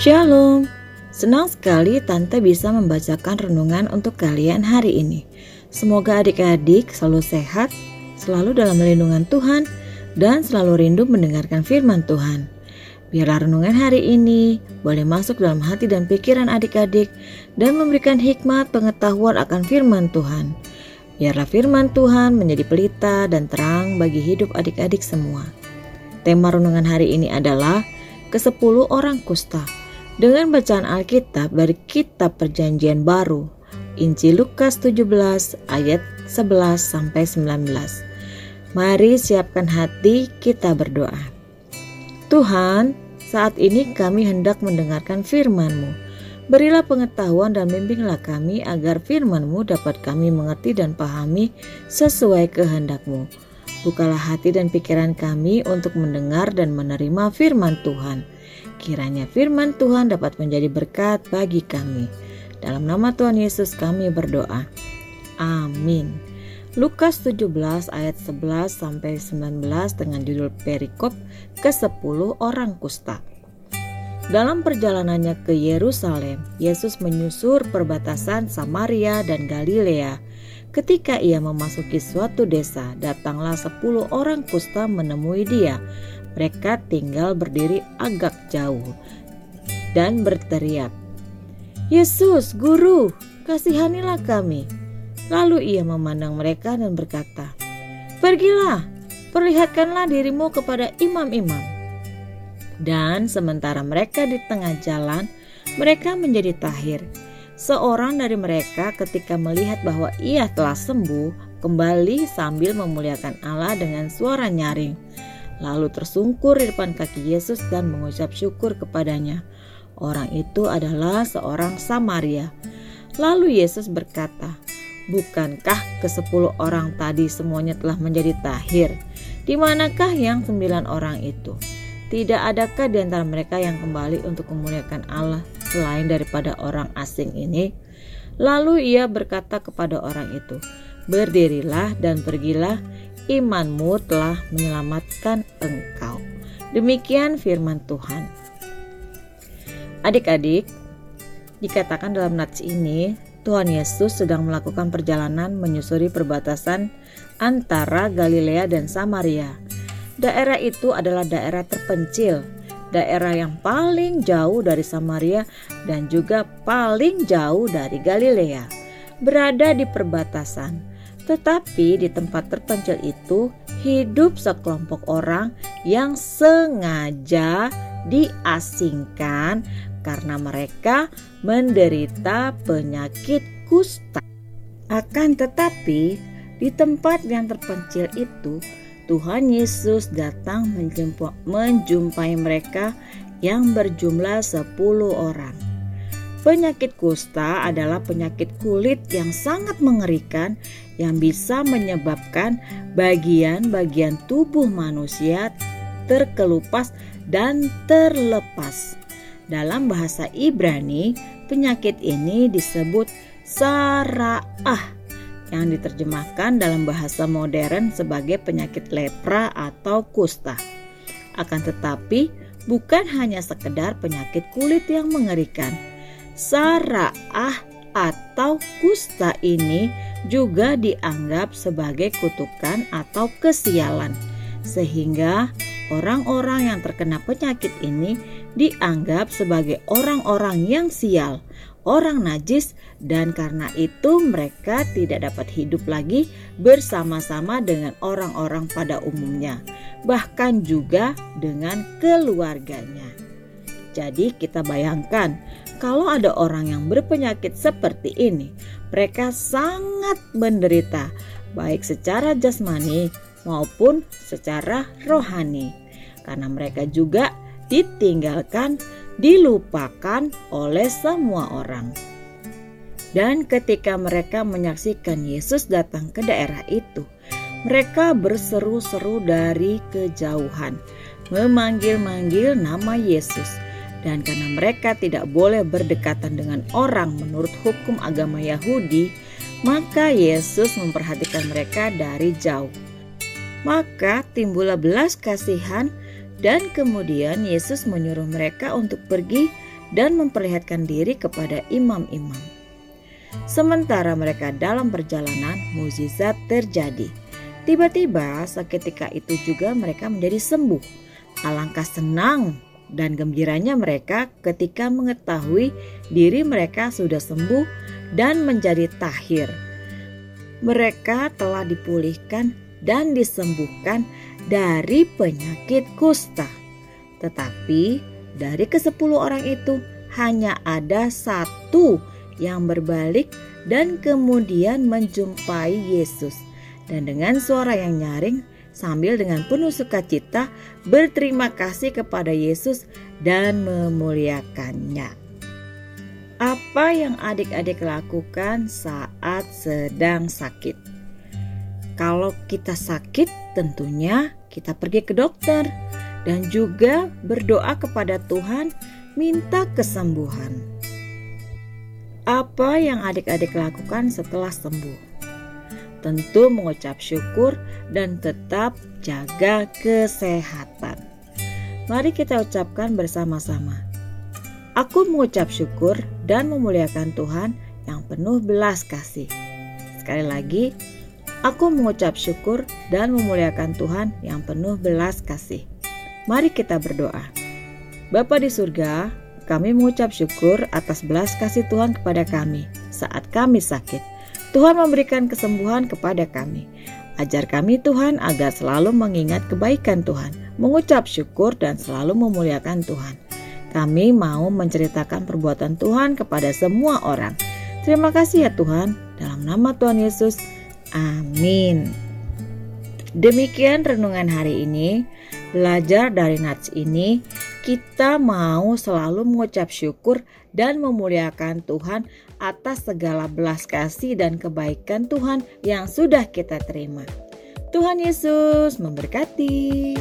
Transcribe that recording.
Shalom, senang sekali Tante bisa membacakan renungan untuk kalian hari ini. Semoga adik-adik selalu sehat, selalu dalam lindungan Tuhan, dan selalu rindu mendengarkan firman Tuhan. Biarlah renungan hari ini boleh masuk dalam hati dan pikiran adik-adik dan memberikan hikmat pengetahuan akan firman Tuhan. Biarlah firman Tuhan menjadi pelita dan terang bagi hidup adik-adik semua. Tema renungan hari ini adalah ke-10 orang kusta. Dengan bacaan Alkitab dari kitab Perjanjian Baru, Injil Lukas 17 ayat 11 sampai 19. Mari siapkan hati kita berdoa. Tuhan, saat ini kami hendak mendengarkan firman-Mu. Berilah pengetahuan dan bimbinglah kami agar firman-Mu dapat kami mengerti dan pahami sesuai kehendak-Mu. Bukalah hati dan pikiran kami untuk mendengar dan menerima firman Tuhan. Kiranya firman Tuhan dapat menjadi berkat bagi kami. Dalam nama Tuhan Yesus kami berdoa. Amin. Lukas 17 ayat 11 sampai 19 dengan judul perikop ke-10 orang kusta. Dalam perjalanannya ke Yerusalem, Yesus menyusur perbatasan Samaria dan Galilea. Ketika ia memasuki suatu desa, datanglah sepuluh orang kusta menemui dia. Mereka tinggal berdiri agak jauh dan berteriak, Yesus, Guru, kasihanilah kami. Lalu ia memandang mereka dan berkata, Pergilah, perlihatkanlah dirimu kepada imam-imam. Dan sementara mereka di tengah jalan, mereka menjadi tahir. Seorang dari mereka ketika melihat bahwa ia telah sembuh, kembali sambil memuliakan Allah dengan suara nyaring. Lalu tersungkur di depan kaki Yesus dan mengucap syukur kepadanya. Orang itu adalah seorang Samaria. Lalu Yesus berkata, Bukankah ke sepuluh orang tadi semuanya telah menjadi tahir? Di manakah yang sembilan orang itu? Tidak adakah di antara mereka yang kembali untuk memuliakan Allah selain daripada orang asing ini? Lalu ia berkata kepada orang itu, Berdirilah dan pergilah, imanmu telah menyelamatkan engkau. Demikian firman Tuhan. Adik-adik, dikatakan dalam nats ini, Tuhan Yesus sedang melakukan perjalanan menyusuri perbatasan antara Galilea dan Samaria Daerah itu adalah daerah terpencil, daerah yang paling jauh dari Samaria dan juga paling jauh dari Galilea, berada di perbatasan. Tetapi di tempat terpencil itu hidup sekelompok orang yang sengaja diasingkan karena mereka menderita penyakit kusta. Akan tetapi, di tempat yang terpencil itu Tuhan Yesus datang menjumpai mereka yang berjumlah 10 orang. Penyakit kusta adalah penyakit kulit yang sangat mengerikan yang bisa menyebabkan bagian-bagian tubuh manusia terkelupas dan terlepas. Dalam bahasa Ibrani, penyakit ini disebut sara'ah yang diterjemahkan dalam bahasa modern sebagai penyakit lepra atau kusta. Akan tetapi, bukan hanya sekedar penyakit kulit yang mengerikan. Saraah atau kusta ini juga dianggap sebagai kutukan atau kesialan, sehingga orang-orang yang terkena penyakit ini dianggap sebagai orang-orang yang sial orang najis dan karena itu mereka tidak dapat hidup lagi bersama-sama dengan orang-orang pada umumnya, bahkan juga dengan keluarganya. Jadi kita bayangkan kalau ada orang yang berpenyakit seperti ini, mereka sangat menderita baik secara jasmani maupun secara rohani karena mereka juga ditinggalkan dilupakan oleh semua orang. Dan ketika mereka menyaksikan Yesus datang ke daerah itu, mereka berseru-seru dari kejauhan, memanggil-manggil nama Yesus. Dan karena mereka tidak boleh berdekatan dengan orang menurut hukum agama Yahudi, maka Yesus memperhatikan mereka dari jauh. Maka timbullah belas kasihan dan kemudian Yesus menyuruh mereka untuk pergi dan memperlihatkan diri kepada imam-imam. Sementara mereka dalam perjalanan, mukjizat terjadi. Tiba-tiba seketika itu juga mereka menjadi sembuh. Alangkah senang dan gembiranya mereka ketika mengetahui diri mereka sudah sembuh dan menjadi tahir. Mereka telah dipulihkan dan disembuhkan dari penyakit kusta. Tetapi dari kesepuluh orang itu hanya ada satu yang berbalik dan kemudian menjumpai Yesus. Dan dengan suara yang nyaring sambil dengan penuh sukacita berterima kasih kepada Yesus dan memuliakannya. Apa yang adik-adik lakukan saat sedang sakit? Kalau kita sakit, tentunya kita pergi ke dokter dan juga berdoa kepada Tuhan, minta kesembuhan. Apa yang adik-adik lakukan setelah sembuh? Tentu mengucap syukur dan tetap jaga kesehatan. Mari kita ucapkan bersama-sama. Aku mengucap syukur dan memuliakan Tuhan yang penuh belas kasih. Sekali lagi, Aku mengucap syukur dan memuliakan Tuhan yang penuh belas kasih. Mari kita berdoa. Bapa di surga, kami mengucap syukur atas belas kasih Tuhan kepada kami saat kami sakit. Tuhan memberikan kesembuhan kepada kami. Ajar kami Tuhan agar selalu mengingat kebaikan Tuhan, mengucap syukur dan selalu memuliakan Tuhan. Kami mau menceritakan perbuatan Tuhan kepada semua orang. Terima kasih ya Tuhan, dalam nama Tuhan Yesus. Amin. Demikian renungan hari ini. Belajar dari nats ini, kita mau selalu mengucap syukur dan memuliakan Tuhan atas segala belas kasih dan kebaikan Tuhan yang sudah kita terima. Tuhan Yesus memberkati.